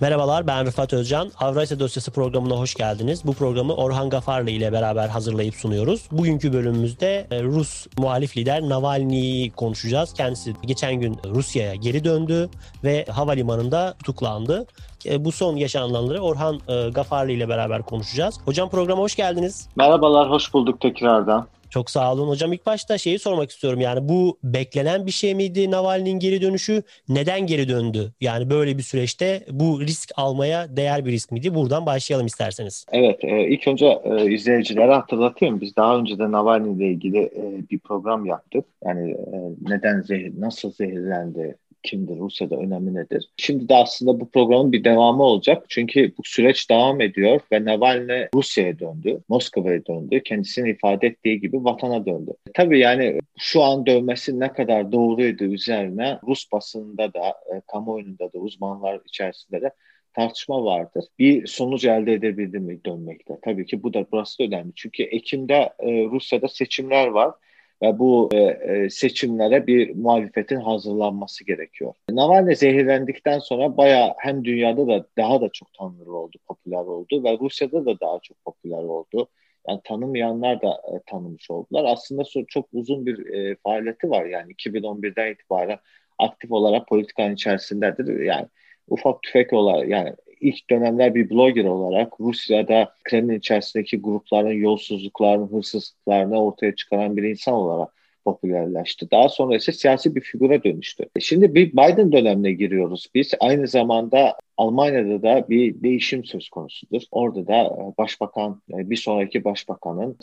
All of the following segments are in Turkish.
Merhabalar ben Rıfat Özcan. Avrasya Dosyası programına hoş geldiniz. Bu programı Orhan Gafarlı ile beraber hazırlayıp sunuyoruz. Bugünkü bölümümüzde e, Rus muhalif lider Navalny'yi konuşacağız. Kendisi geçen gün Rusya'ya geri döndü ve havalimanında tutuklandı. E, bu son yaşananları Orhan e, Gafarlı ile beraber konuşacağız. Hocam programa hoş geldiniz. Merhabalar, hoş bulduk tekrardan. Çok sağ olun hocam. İlk başta şeyi sormak istiyorum. Yani bu beklenen bir şey miydi Navalny'nin geri dönüşü? Neden geri döndü? Yani böyle bir süreçte bu risk almaya değer bir risk miydi? Buradan başlayalım isterseniz. Evet, e, ilk önce e, izleyicilere hatırlatayım. Biz daha önce de Navalny ile ilgili e, bir program yaptık. Yani e, neden zehir, nasıl zehirlendi, kimdir, Rusya'da önemi nedir? Şimdi de aslında bu programın bir devamı olacak. Çünkü bu süreç devam ediyor ve Navalny Rusya'ya döndü, Moskova'ya döndü. Kendisini ifade ettiği gibi vatana döndü. Tabii yani şu an dövmesi ne kadar doğruydu üzerine Rus basında da, e, kamuoyunda da, uzmanlar içerisinde de tartışma vardır. Bir sonuç elde edebildi mi dönmekte? Tabii ki bu da burası da önemli. Çünkü Ekim'de e, Rusya'da seçimler var ve bu e, e, seçimlere bir muhalefetin hazırlanması gerekiyor. Navalny zehirlendikten sonra bayağı hem dünyada da daha da çok tanınır oldu, popüler oldu ve Rusya'da da daha çok popüler oldu. Yani tanımayanlar da e, tanımış oldular. Aslında çok uzun bir e, faaliyeti var yani 2011'den itibaren aktif olarak politikanın içerisindedir. Yani ufak tüfek olarak yani ilk dönemler bir blogger olarak Rusya'da Kremlin içerisindeki grupların yolsuzluklarını, hırsızlıklarını ortaya çıkaran bir insan olarak popülerleşti. Daha sonra ise siyasi bir figüre dönüştü. Şimdi bir Biden dönemine giriyoruz biz. Aynı zamanda Almanya'da da bir değişim söz konusudur. Orada da e, başbakan, e, bir sonraki başbakanın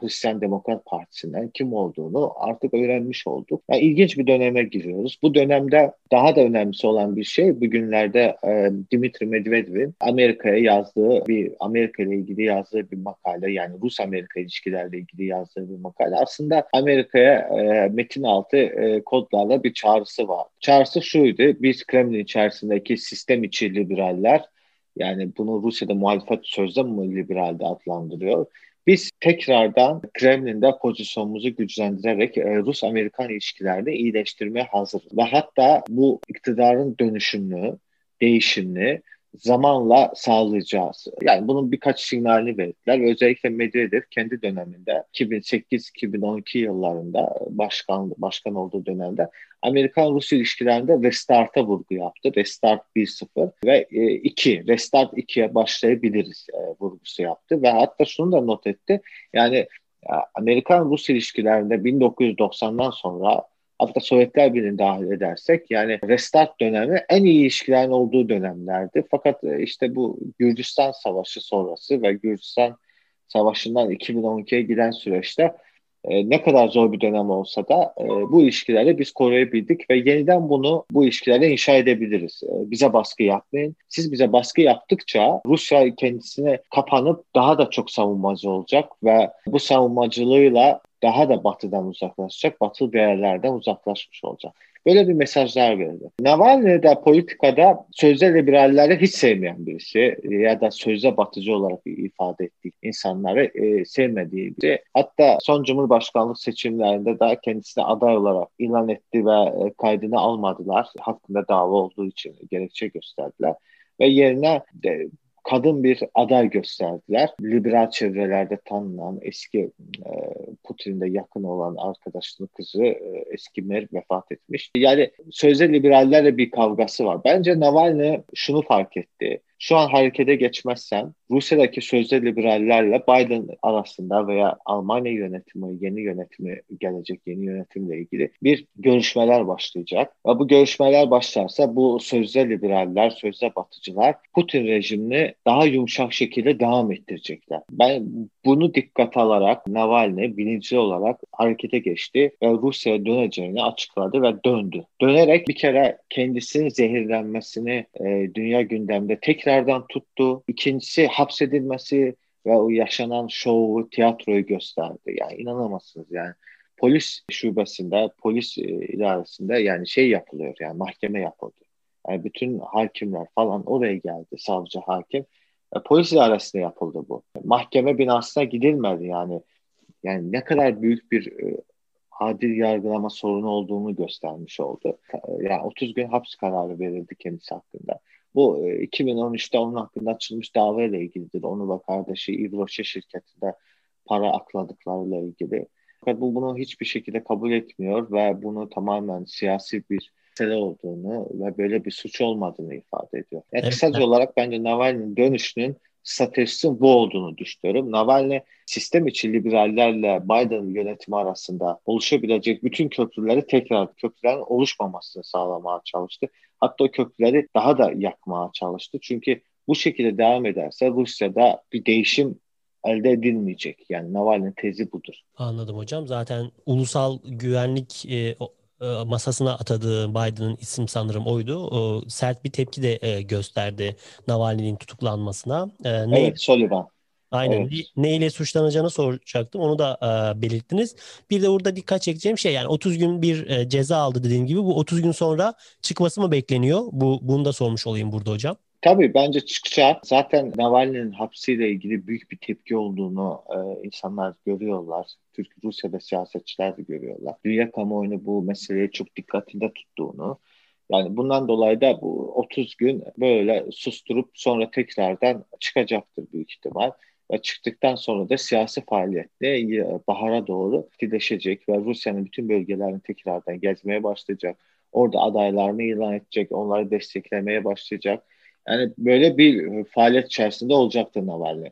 Hristiyan Demokrat Partisi'nden kim olduğunu artık öğrenmiş olduk. Yani ilginç bir döneme giriyoruz. Bu dönemde daha da önemlisi olan bir şey bugünlerde e, Dimitri Medvedev'in Amerika'ya yazdığı bir Amerika ile ilgili yazdığı bir makale yani Rus-Amerika ilişkilerle ilgili yazdığı bir makale. Aslında Amerika'ya e, metin altı kodlarla bir çağrısı var. Çağrısı şuydu. Biz Kremlin içerisindeki sistem içi liberaller yani bunu Rusya'da muhalefet sözde liberalde adlandırıyor. Biz tekrardan Kremlin'de pozisyonumuzu güçlendirerek e, Rus-Amerikan ilişkilerini iyileştirmeye hazır. Ve hatta bu iktidarın dönüşümünü, değişimini zamanla sağlayacağız. Yani bunun birkaç sinyalini verdiler ve özellikle Medvedev kendi döneminde 2008-2012 yıllarında başkan başkan olduğu dönemde Amerikan-Rus ilişkilerinde restart'a vurgu yaptı. Restart 1-0 ve 2, e, restart 2'ye başlayabiliriz e, vurgusu yaptı ve hatta şunu da not etti. Yani Amerikan-Rus ilişkilerinde 1990'dan sonra hatta Sovyetler Birliği'ni dahil edersek yani restart dönemi en iyi ilişkilerin olduğu dönemlerdi. Fakat e, işte bu Gürcistan Savaşı sonrası ve Gürcistan Savaşı'ndan 2012'ye giden süreçte e, ne kadar zor bir dönem olsa da e, bu ilişkileri biz koruyabildik ve yeniden bunu bu ilişkilerle inşa edebiliriz. E, bize baskı yapmayın. Siz bize baskı yaptıkça Rusya kendisine kapanıp daha da çok savunmacı olacak ve bu savunmacılığıyla daha da batıdan uzaklaşacak, batı değerlerden uzaklaşmış olacak. Böyle bir mesajlar verdi. Navalny de politikada sözde liberalleri hiç sevmeyen birisi ya da sözde batıcı olarak ifade ettiği insanları e, sevmediği biri. Hatta son Cumhurbaşkanlık seçimlerinde de kendisine aday olarak ilan etti ve e, kaydını almadılar. Hakkında dava olduğu için gerekçe gösterdiler ve yerine de kadın bir aday gösterdiler. Liberal çevrelerde tanınan eski e, Putin'de yakın olan arkadaşının kızı e, eski mer vefat etmiş. Yani sözde liberallerle bir kavgası var. Bence Navalny şunu fark etti şu an harekete geçmezsen Rusya'daki sözde liberallerle Biden arasında veya Almanya yönetimi, yeni yönetimi gelecek yeni yönetimle ilgili bir görüşmeler başlayacak. Ve bu görüşmeler başlarsa bu sözde liberaller, sözde batıcılar Putin rejimini daha yumuşak şekilde devam ettirecekler. Ben bunu dikkat alarak Navalny bilinçli olarak harekete geçti ve Rusya'ya döneceğini açıkladı ve döndü. Dönerek bir kere kendisinin zehirlenmesini e, dünya gündemde tekrar tekrardan tuttu. İkincisi hapsedilmesi ve o yaşanan şovu, tiyatroyu gösterdi. Yani inanamazsınız yani. Polis şubesinde, polis e, idaresinde yani şey yapılıyor yani mahkeme yapıldı. Yani bütün hakimler falan oraya geldi, savcı, hakim. E, polis idaresinde yapıldı bu. Mahkeme binasına gidilmedi yani. Yani ne kadar büyük bir e, adil yargılama sorunu olduğunu göstermiş oldu. Yani 30 gün hapis kararı verildi kendisi hakkında. Bu 2013'te onun hakkında açılmış dava ile ilgilidir. Onu ve kardeşi İvroşe şirketinde para akladıklarıyla ilgili. Fakat bu bunu hiçbir şekilde kabul etmiyor ve bunu tamamen siyasi bir mesele olduğunu ve böyle bir suç olmadığını ifade ediyor. Yani evet. kısaca olarak bence Navalny'nin dönüşünün stratejisinin bu olduğunu düşünüyorum. Navalny sistem içi liberallerle Biden yönetimi arasında oluşabilecek bütün köprüleri tekrar köprülerin oluşmamasını sağlamaya çalıştı. Hatta o köprüleri daha da yakmaya çalıştı. Çünkü bu şekilde devam ederse Rusya'da bir değişim elde edilmeyecek. Yani Navalny'nin tezi budur. Anladım hocam. Zaten ulusal güvenlik e, masasına atadığı Biden'ın isim sanırım oydu. O, sert bir tepki de e, gösterdi Navalny'nin tutuklanmasına. E, ne, evet, Sullivan. Aynen. Evet. Ne ile suçlanacağını soracaktım. Onu da e, belirttiniz. Bir de burada dikkat çekeceğim şey yani 30 gün bir e, ceza aldı dediğim gibi bu 30 gün sonra çıkması mı bekleniyor? Bu bunu da sormuş olayım burada hocam. Tabii bence çıkacak. Zaten Navalny'nin hapsiyle ilgili büyük bir tepki olduğunu e, insanlar görüyorlar. Türk Rusya'da siyasetçiler de görüyorlar. Dünya kamuoyunu bu meseleye çok dikkatinde tuttuğunu. Yani bundan dolayı da bu 30 gün böyle susturup sonra tekrardan çıkacaktır büyük ihtimal. Ve çıktıktan sonra da siyasi faaliyette bahara doğru etkileşecek ve Rusya'nın bütün bölgelerini tekrardan gezmeye başlayacak. Orada adaylarını ilan edecek, onları desteklemeye başlayacak yani böyle bir faaliyet içerisinde olacaktır Navalny.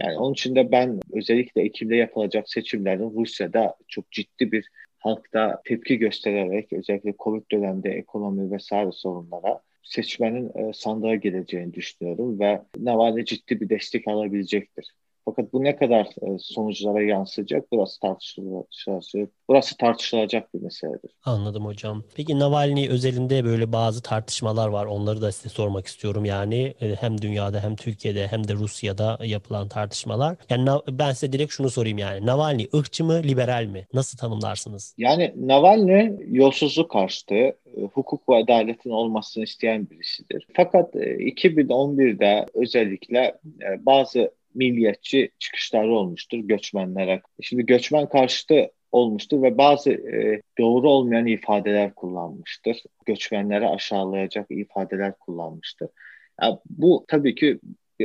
Yani onun için de ben özellikle Ekim'de yapılacak seçimlerin Rusya'da çok ciddi bir halkta tepki göstererek özellikle Covid döneminde ekonomi vesaire sorunlara seçmenin e, sandığa geleceğini düşünüyorum ve Navalny ciddi bir destek alabilecektir. Fakat bu ne kadar e, sonuçlara yansıyacak burası tartışılacak. Burası tartışılacak bir meseledir. Anladım hocam. Peki Navalny özelinde böyle bazı tartışmalar var. Onları da size sormak istiyorum. Yani e, hem dünyada hem Türkiye'de hem de Rusya'da yapılan tartışmalar. Yani ben size direkt şunu sorayım yani. Navalny ırkçı mı, liberal mi? Nasıl tanımlarsınız? Yani Navalny yolsuzluk karşıtı, e, hukuk ve adaletin olmasını isteyen birisidir. Fakat 2011'de özellikle bazı milliyetçi çıkışları olmuştur göçmenlere. Şimdi göçmen karşıtı olmuştur ve bazı e, doğru olmayan ifadeler kullanmıştır. Göçmenleri aşağılayacak ifadeler kullanmıştır. Yani bu tabii ki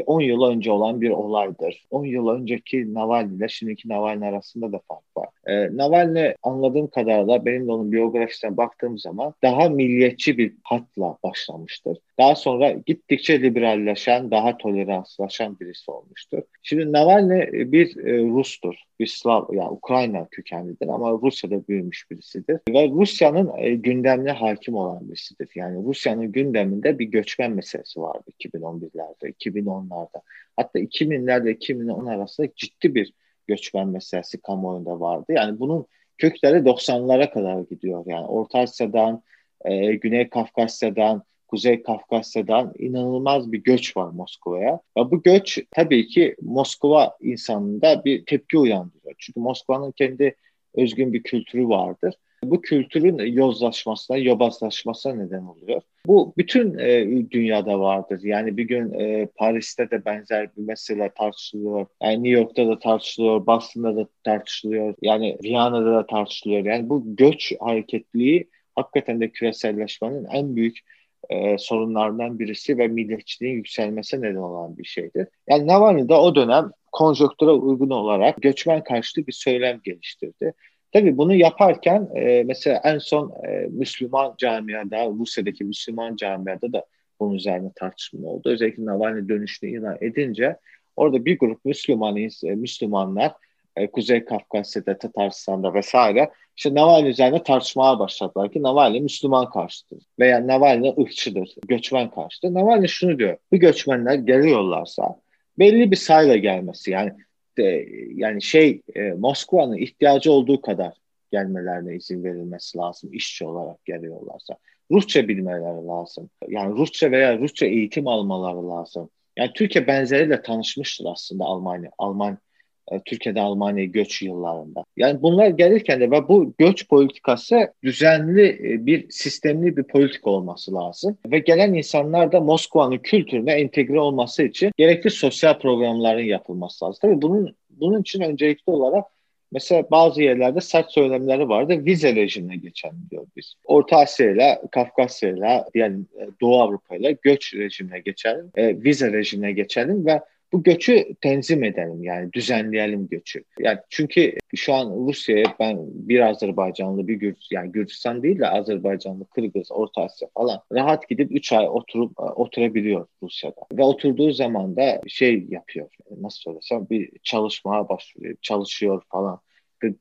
10 yıl önce olan bir olaydır. 10 yıl önceki Navalny ile şimdiki Navalny arasında da fark var. E, Navalny anladığım kadarıyla benim de onun biyografisine baktığım zaman daha milliyetçi bir hatla başlamıştır. Daha sonra gittikçe liberalleşen, daha toleranslaşan birisi olmuştur. Şimdi Navalny e, bir e, Rus'tur. Bir Slav, yani Ukrayna kökenlidir ama Rusya'da büyümüş birisidir. Ve Rusya'nın e, gündemine hakim olan birisidir. Yani Rusya'nın gündeminde bir göçmen meselesi vardı 2011'lerde, 2010'larda. Hatta 2000'lerle 2010 arasında ciddi bir göçmen meselesi kamuoyunda vardı. Yani bunun kökleri 90'lara kadar gidiyor. Yani Orta Asya'dan, e, Güney Kafkasya'dan, Kuzey Kafkasya'dan inanılmaz bir göç var Moskova'ya. Ve bu göç tabii ki Moskova insanında bir tepki uyandırıyor. Çünkü Moskova'nın kendi özgün bir kültürü vardır. Bu kültürün yozlaşmasına, yobazlaşmasına neden oluyor. Bu bütün e, dünyada vardır. Yani bir gün e, Paris'te de benzer bir mesele tartışılıyor. Yani New York'ta da tartışılıyor, Boston'da da tartışılıyor. Yani Viyana'da da tartışılıyor. Yani bu göç hareketliği hakikaten de küreselleşmenin en büyük e, sorunlardan birisi ve milliyetçiliğin yükselmesine neden olan bir şeydir. Yani Navalny o dönem konjonktüre uygun olarak göçmen karşıtı bir söylem geliştirdi. Tabii bunu yaparken e, mesela en son e, Müslüman camiada, Rusya'daki Müslüman camiada da bunun üzerine tartışma oldu. Özellikle Navalny dönüşünü ilan edince orada bir grup Müslüman, e, Müslümanlar e, Kuzey Kafkasya'da, Tataristan'da vesaire işte Navalny üzerine tartışmaya başladılar ki Navalny Müslüman karşıtır veya Navalny ırkçıdır, göçmen karşıtır. Navalny şunu diyor, bu göçmenler geliyorlarsa belli bir sayıyla gelmesi yani de, yani şey e, Moskova'nın ihtiyacı olduğu kadar gelmelerine izin verilmesi lazım işçi olarak geliyorlarsa. Rusça bilmeleri lazım. Yani Rusça veya Rusça eğitim almaları lazım. Yani Türkiye benzeriyle tanışmıştır aslında Almanya. Alman Türkiye'de Almanya göç yıllarında. Yani bunlar gelirken de ve bu göç politikası düzenli e, bir sistemli bir politika olması lazım. Ve gelen insanlar da Moskova'nın kültürüne entegre olması için gerekli sosyal programların yapılması lazım. Tabii bunun bunun için öncelikli olarak Mesela bazı yerlerde sert söylemleri vardı. Vize rejimine geçelim diyor biz. Orta Asya ile Kafkasya ile yani Doğu Avrupa ile göç rejimine geçelim. E, vize rejimine geçelim ve bu göçü tenzim edelim yani düzenleyelim göçü. Yani çünkü şu an Rusya'ya ben bir Azerbaycanlı bir Gürcistan yani Gürcistan değil de Azerbaycanlı, Kırgız, Orta Asya falan rahat gidip 3 ay oturup e, oturabiliyor Rusya'da. Ve oturduğu zaman da şey yapıyor. Nasıl söylesem bir çalışmaya başlıyor, çalışıyor falan.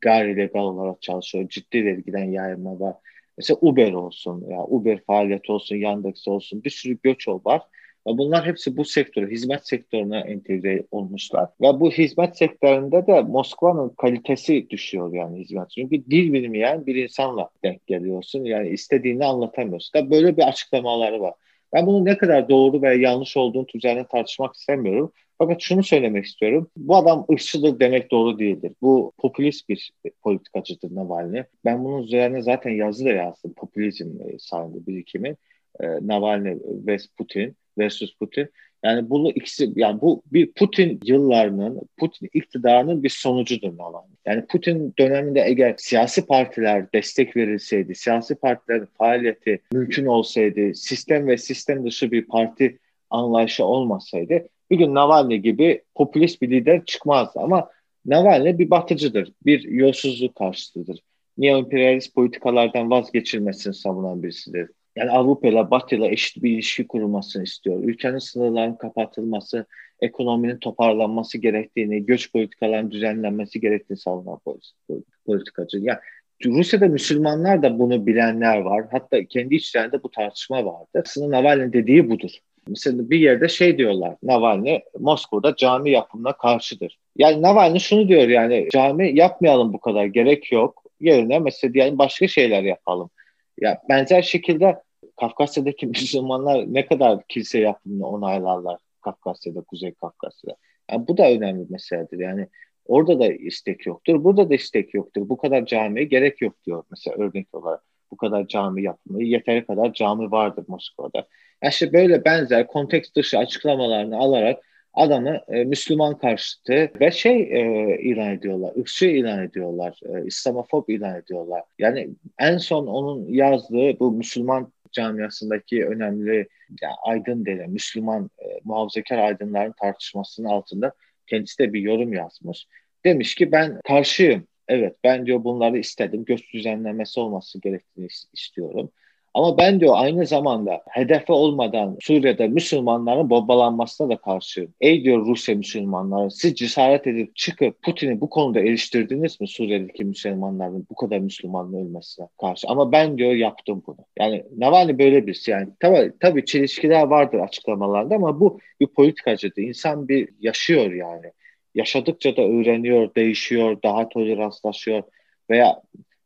Gayri legal olarak çalışıyor. Ciddi vergiden yayılma var. Mesela Uber olsun, ya Uber faaliyeti olsun, Yandex olsun bir sürü göç var Bunlar hepsi bu sektöre, hizmet sektörüne entegre olmuşlar. Ve bu hizmet sektöründe de Moskova'nın kalitesi düşüyor yani hizmet. Çünkü dil bilmeyen bir insanla denk geliyorsun. Yani istediğini anlatamıyorsun. Da böyle bir açıklamaları var. Ben bunun ne kadar doğru veya yanlış olduğunu üzerine tartışmak istemiyorum. Fakat şunu söylemek istiyorum. Bu adam ırkçıdır demek doğru değildir. Bu popülist bir politikacıdır Navalny. Ben bunun üzerine zaten yazı da yazdım. Popülizm sayende birikimi. E, Navalny ve Putin versus Putin. Yani bunu ikisi yani bu bir Putin yıllarının Putin iktidarının bir sonucudur Navalny. Yani Putin döneminde eğer siyasi partiler destek verilseydi, siyasi partilerin faaliyeti mümkün olsaydı, sistem ve sistem dışı bir parti anlayışı olmasaydı bir gün Navalny gibi popülist bir lider çıkmazdı. Ama Navalny bir batıcıdır, bir yolsuzluk karşıtıdır. Neo-imperialist politikalardan vazgeçilmesini savunan birisidir yani Avrupa ile Batı ile eşit bir ilişki kurulmasını istiyor. Ülkenin sınırlarının kapatılması, ekonominin toparlanması gerektiğini, göç politikalarının düzenlenmesi gerektiğini savunan politikacı. Yani Rusya'da Müslümanlar da bunu bilenler var. Hatta kendi içlerinde bu tartışma vardı. Aslında Navalny dediği budur. Mesela bir yerde şey diyorlar, Navalny Moskova'da cami yapımına karşıdır. Yani Navalny şunu diyor yani cami yapmayalım bu kadar gerek yok. Yerine mesela diyelim başka şeyler yapalım. Ya benzer şekilde Kafkasya'daki Müslümanlar ne kadar kilise yapımını onaylarlar Kafkasya'da, Kuzey Kafkasya'da. Yani bu da önemli bir meseledir. Yani orada da istek yoktur, burada da istek yoktur. Bu kadar camiye gerek yok diyor mesela örnek olarak. Bu kadar cami yapımı, yeteri kadar cami vardır Moskova'da. Yani işte böyle benzer kontekst dışı açıklamalarını alarak adamı e, Müslüman karşıtı ve şey e, ilan ediyorlar, ırkçı ilan ediyorlar, e, İslamofob ilan ediyorlar. Yani en son onun yazdığı bu Müslüman camiasındaki önemli yani aydın denen Müslüman e, muhafazakar aydınların tartışmasının altında kendisi de bir yorum yazmış. Demiş ki ben karşıyım. Evet ben diyor bunları istedim. Göç düzenlemesi olması gerektiğini istiyorum. Ama ben diyor aynı zamanda hedefe olmadan Suriye'de Müslümanların bombalanmasına da karşıyım. Ey diyor Rusya Müslümanları siz cesaret edip çıkıp Putin'i bu konuda eleştirdiniz mi Suriye'deki Müslümanların bu kadar Müslümanın ölmesine karşı? Ama ben diyor yaptım bunu. Yani Navalny böyle birisi yani tabii, tabii çelişkiler vardır açıklamalarda ama bu bir politikacıdır. İnsan bir yaşıyor yani. Yaşadıkça da öğreniyor, değişiyor, daha toleranslaşıyor veya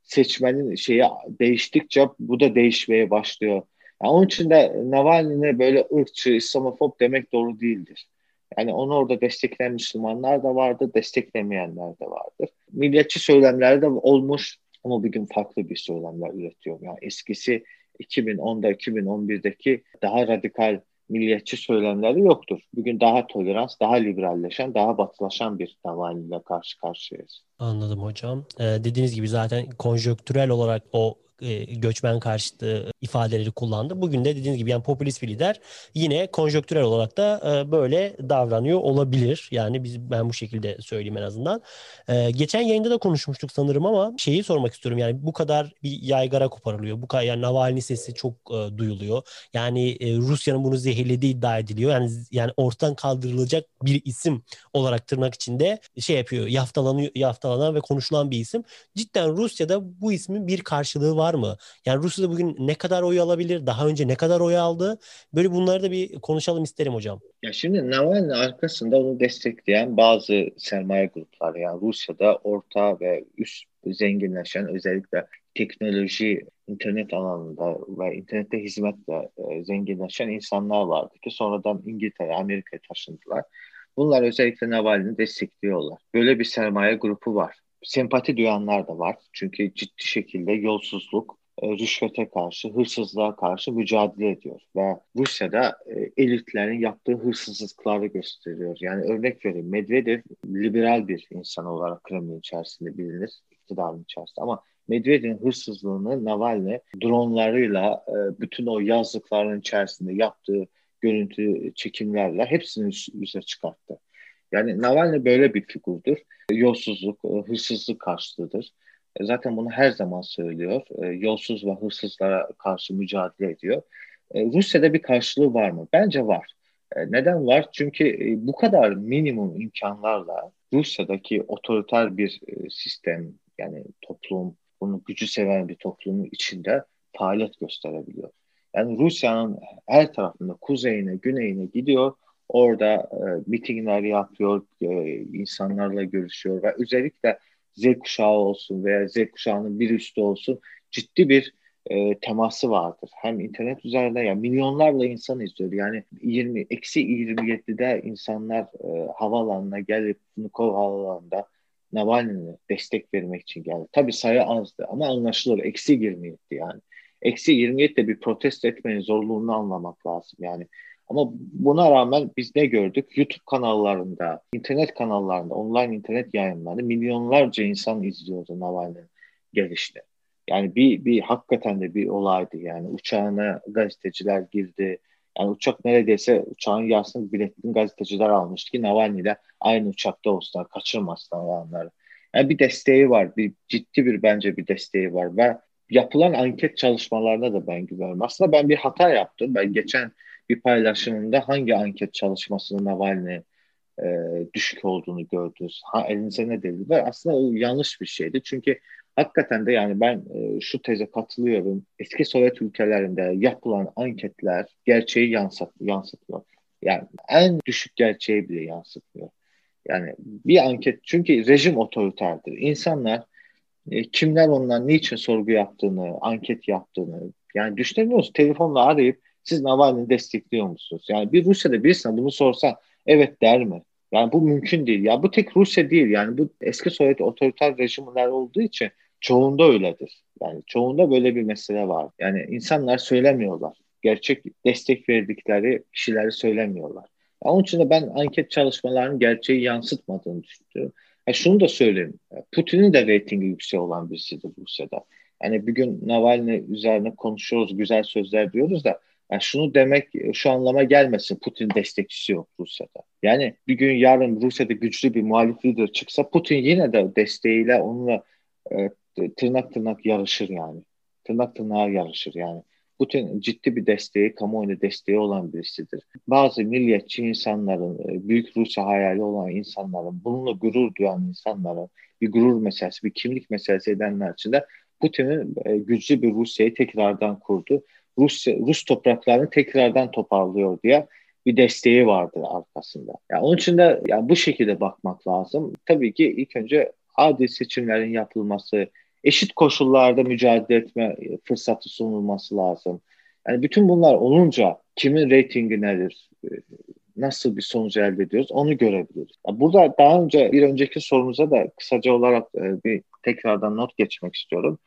seçmenin şeyi değiştikçe bu da değişmeye başlıyor. Yani onun için de Navalny'ne böyle ırkçı, İslamofob demek doğru değildir. Yani onu orada destekleyen Müslümanlar da vardı, desteklemeyenler de vardır. Milliyetçi söylemler de olmuş ama bugün farklı bir söylemler üretiyor. Yani eskisi 2010'da, 2011'deki daha radikal milliyetçi söylemleri yoktur. Bugün daha tolerans, daha liberalleşen, daha batılaşan bir Navalny karşı karşıyayız. Anladım hocam. Ee, dediğiniz gibi zaten konjöktürel olarak o e, göçmen karşıtı ifadeleri kullandı. Bugün de dediğiniz gibi yani popülist bir lider yine konjonktürel olarak da e, böyle davranıyor olabilir. Yani biz ben bu şekilde söyleyeyim en azından. E, geçen yayında da konuşmuştuk sanırım ama şeyi sormak istiyorum. Yani bu kadar bir yaygara koparılıyor. Bu kadar yani Navalny sesi çok duyuluyor. Yani Rusya'nın bunu zehirlediği iddia ediliyor. Yani yani ortadan kaldırılacak bir isim olarak tırnak içinde şey yapıyor. Yaftalanıyor, yaftalanan ve konuşulan bir isim. Cidden Rusya'da bu ismin bir karşılığı var var mı? Yani Rusya'da bugün ne kadar oy alabilir? Daha önce ne kadar oy aldı? Böyle bunları da bir konuşalım isterim hocam. Ya şimdi Navalny arkasında onu destekleyen bazı sermaye grupları yani Rusya'da orta ve üst zenginleşen özellikle teknoloji, internet alanında ve internette hizmetle e, zenginleşen insanlar vardı ki sonradan İngiltere, Amerika'ya taşındılar. Bunlar özellikle Navalny'i destekliyorlar. Böyle bir sermaye grupu var sempati duyanlar da var. Çünkü ciddi şekilde yolsuzluk e, rüşvete karşı, hırsızlığa karşı mücadele ediyor. Ve Rusya'da e, elitlerin yaptığı hırsızlıkları gösteriyor. Yani örnek vereyim Medvedev liberal bir insan olarak Kremlin içerisinde bilinir, iktidarın içerisinde. Ama Medvedev'in hırsızlığını Navalny dronlarıyla e, bütün o yazlıkların içerisinde yaptığı görüntü çekimlerle hepsini üze çıkarttı. Yani Navalny böyle bir figürdür. Yolsuzluk, hırsızlık karşıtıdır. E, zaten bunu her zaman söylüyor. E, yolsuz ve hırsızlara karşı mücadele ediyor. E, Rusya'da bir karşılığı var mı? Bence var. Neden var? Çünkü bu kadar minimum imkanlarla Rusya'daki otoriter bir sistem yani toplum, bunu gücü seven bir toplumun içinde faaliyet gösterebiliyor. Yani Rusya'nın her tarafında kuzeyine, güneyine gidiyor. Orada e, mitingler yapıyor, e, insanlarla görüşüyor ve özellikle Z kuşağı olsun veya Z kuşağının bir üstü olsun ciddi bir e, teması vardır. Hem internet üzerinde ya yani milyonlarla insan izliyor. Yani 20 eksi 27'de insanlar e, havaalanına gelip Vnukovo havaalanında Navalny'e destek vermek için geldi. Tabi sayı azdı ama anlaşılır. Eksi 27 yani. Eksi 27 de bir protesto etmenin zorluğunu anlamak lazım. Yani ama buna rağmen biz ne gördük? YouTube kanallarında, internet kanallarında, online internet yayınlarında milyonlarca insan izliyordu Navalny'nin gelişini. Yani bir, bir hakikaten de bir olaydı yani. Uçağına gazeteciler girdi. Yani uçak neredeyse uçağın yarısını biletini gazeteciler almıştı ki Navalny ile aynı uçakta olsunlar, kaçırmasınlar olanları. Yani bir desteği var, bir ciddi bir bence bir desteği var ve yapılan anket çalışmalarına da ben güveniyorum. Aslında ben bir hata yaptım. Ben geçen bir paylaşımında hangi anket çalışmasının Navalny e, düşük olduğunu gördünüz. Ha, elinize ne delil Aslında o yanlış bir şeydi. Çünkü hakikaten de yani ben e, şu teze katılıyorum. Eski Sovyet ülkelerinde yapılan anketler gerçeği yansıt, yansıtmıyor. Yani en düşük gerçeği bile yansıtmıyor. Yani bir anket çünkü rejim otoriterdir. İnsanlar e, kimler ondan niçin sorgu yaptığını, anket yaptığını yani düşünebiliyor musunuz? Telefonla arayıp siz Navalny'i destekliyor musunuz? Yani bir Rusya'da birisine bunu sorsa evet der mi? Yani bu mümkün değil. Ya bu tek Rusya değil. Yani bu eski Sovyet otoriter rejimler olduğu için çoğunda öyledir. Yani çoğunda böyle bir mesele var. Yani insanlar söylemiyorlar. Gerçek destek verdikleri kişileri söylemiyorlar. Yani onun için de ben anket çalışmalarının gerçeği yansıtmadığını düşünüyorum. Yani şunu da söyleyeyim. Putin'in de reytingi yüksek olan birisidir Rusya'da. Yani bir gün Navalny üzerine konuşuyoruz, güzel sözler diyoruz da yani şunu demek şu anlama gelmesin Putin destekçisi yok Rusya'da. Yani bir gün yarın Rusya'da güçlü bir muhalif lider çıksa Putin yine de desteğiyle onunla e, tırnak tırnak yarışır yani. Tırnak tırnağa yarışır yani. Putin ciddi bir desteği, kamuoyuna desteği olan birisidir. Bazı milliyetçi insanların, e, büyük Rusya hayali olan insanların, bununla gurur duyan insanların, bir gurur meselesi, bir kimlik meselesi edenler için de Putin'in e, güçlü bir Rusya'yı tekrardan kurdu Rus Rus topraklarını tekrardan toparlıyor diye bir desteği vardır arkasında. Yani onun için de yani bu şekilde bakmak lazım. Tabii ki ilk önce adil seçimlerin yapılması, eşit koşullarda mücadele etme fırsatı sunulması lazım. Yani bütün bunlar olunca kimin reytingi nedir, nasıl bir sonuç elde ediyoruz onu görebiliriz. Burada daha önce bir önceki sorumuza da kısaca olarak e, bir tekrardan not geçmek istiyorum.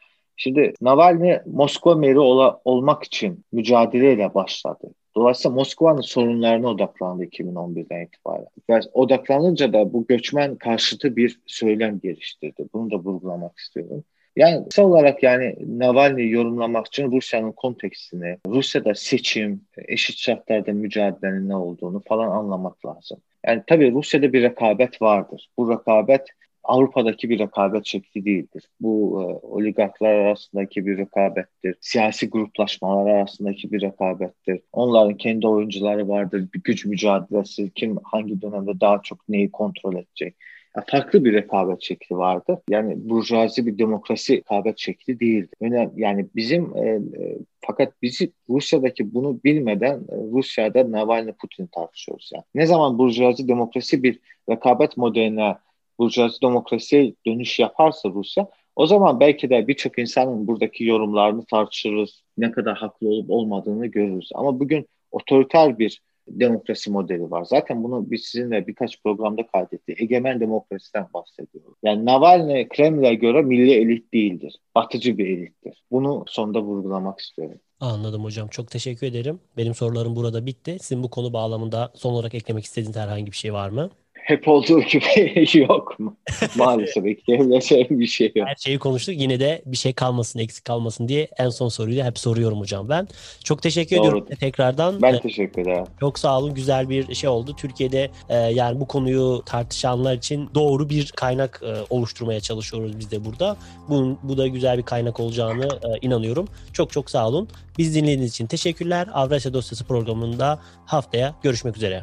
Şimdi Navalny Moskova meri ola, olmak için mücadeleyle başladı. Dolayısıyla Moskova'nın sorunlarına odaklandı 2011'den itibaren. Ve odaklanınca da bu göçmen karşıtı bir söylem geliştirdi. Bunu da vurgulamak istiyorum. Yani kısa olarak yani Navalny yorumlamak için Rusya'nın kontekstini, Rusya'da seçim, eşit şartlarda mücadelenin ne olduğunu falan anlamak lazım. Yani tabii Rusya'da bir rekabet vardır. Bu rekabet Avrupa'daki bir rekabet şekli değildir. Bu e, oligarklar arasındaki bir rekabettir. Siyasi gruplaşmalar arasındaki bir rekabettir. Onların kendi oyuncuları vardır. Bir güç mücadelesi. Kim hangi dönemde daha çok neyi kontrol edecek. Farklı bir rekabet şekli vardı. Yani burjuvazi bir demokrasi rekabet şekli değildi. Yani, bizim e, e, fakat bizi Rusya'daki bunu bilmeden e, Rusya'da Navalny Putin tartışıyoruz yani. Ne zaman burjuvazi demokrasi bir rekabet modeline burjuvazi demokrasiye dönüş yaparsa Rusya o zaman belki de birçok insanın buradaki yorumlarını tartışırız. Ne kadar haklı olup olmadığını görürüz. Ama bugün otoriter bir demokrasi modeli var. Zaten bunu biz sizinle birkaç programda kaydettik. Egemen demokrasiden bahsediyoruz. Yani Navalny Kreml'e göre milli elit değildir. Batıcı bir elittir. Bunu sonda vurgulamak istiyorum. Anladım hocam. Çok teşekkür ederim. Benim sorularım burada bitti. Sizin bu konu bağlamında son olarak eklemek istediğiniz herhangi bir şey var mı? Hep olduğu gibi yok mu? Maalesef ekleyebileceğim bir şey yok. Her şeyi konuştuk. Yine de bir şey kalmasın, eksik kalmasın diye en son soruyu da hep soruyorum hocam ben. Çok teşekkür Doğru. ediyorum tekrardan. Ben teşekkür ederim. Çok sağ olun. Güzel bir şey oldu. Türkiye'de e, yani bu konuyu tartışanlar için doğru bir kaynak e, oluşturmaya çalışıyoruz biz de burada. Bu, bu da güzel bir kaynak olacağını e, inanıyorum. Çok çok sağ olun. Biz dinlediğiniz için teşekkürler. Avrasya Dosyası programında haftaya görüşmek üzere.